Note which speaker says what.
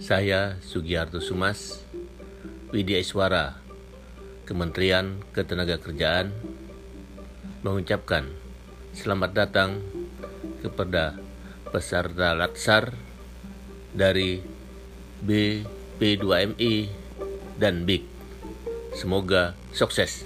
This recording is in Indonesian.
Speaker 1: Saya Sugiharto Sumas, Widya Iswara, Kementerian Ketenagakerjaan, mengucapkan selamat datang kepada peserta latsar dari BP2MI dan BIK. Semoga sukses.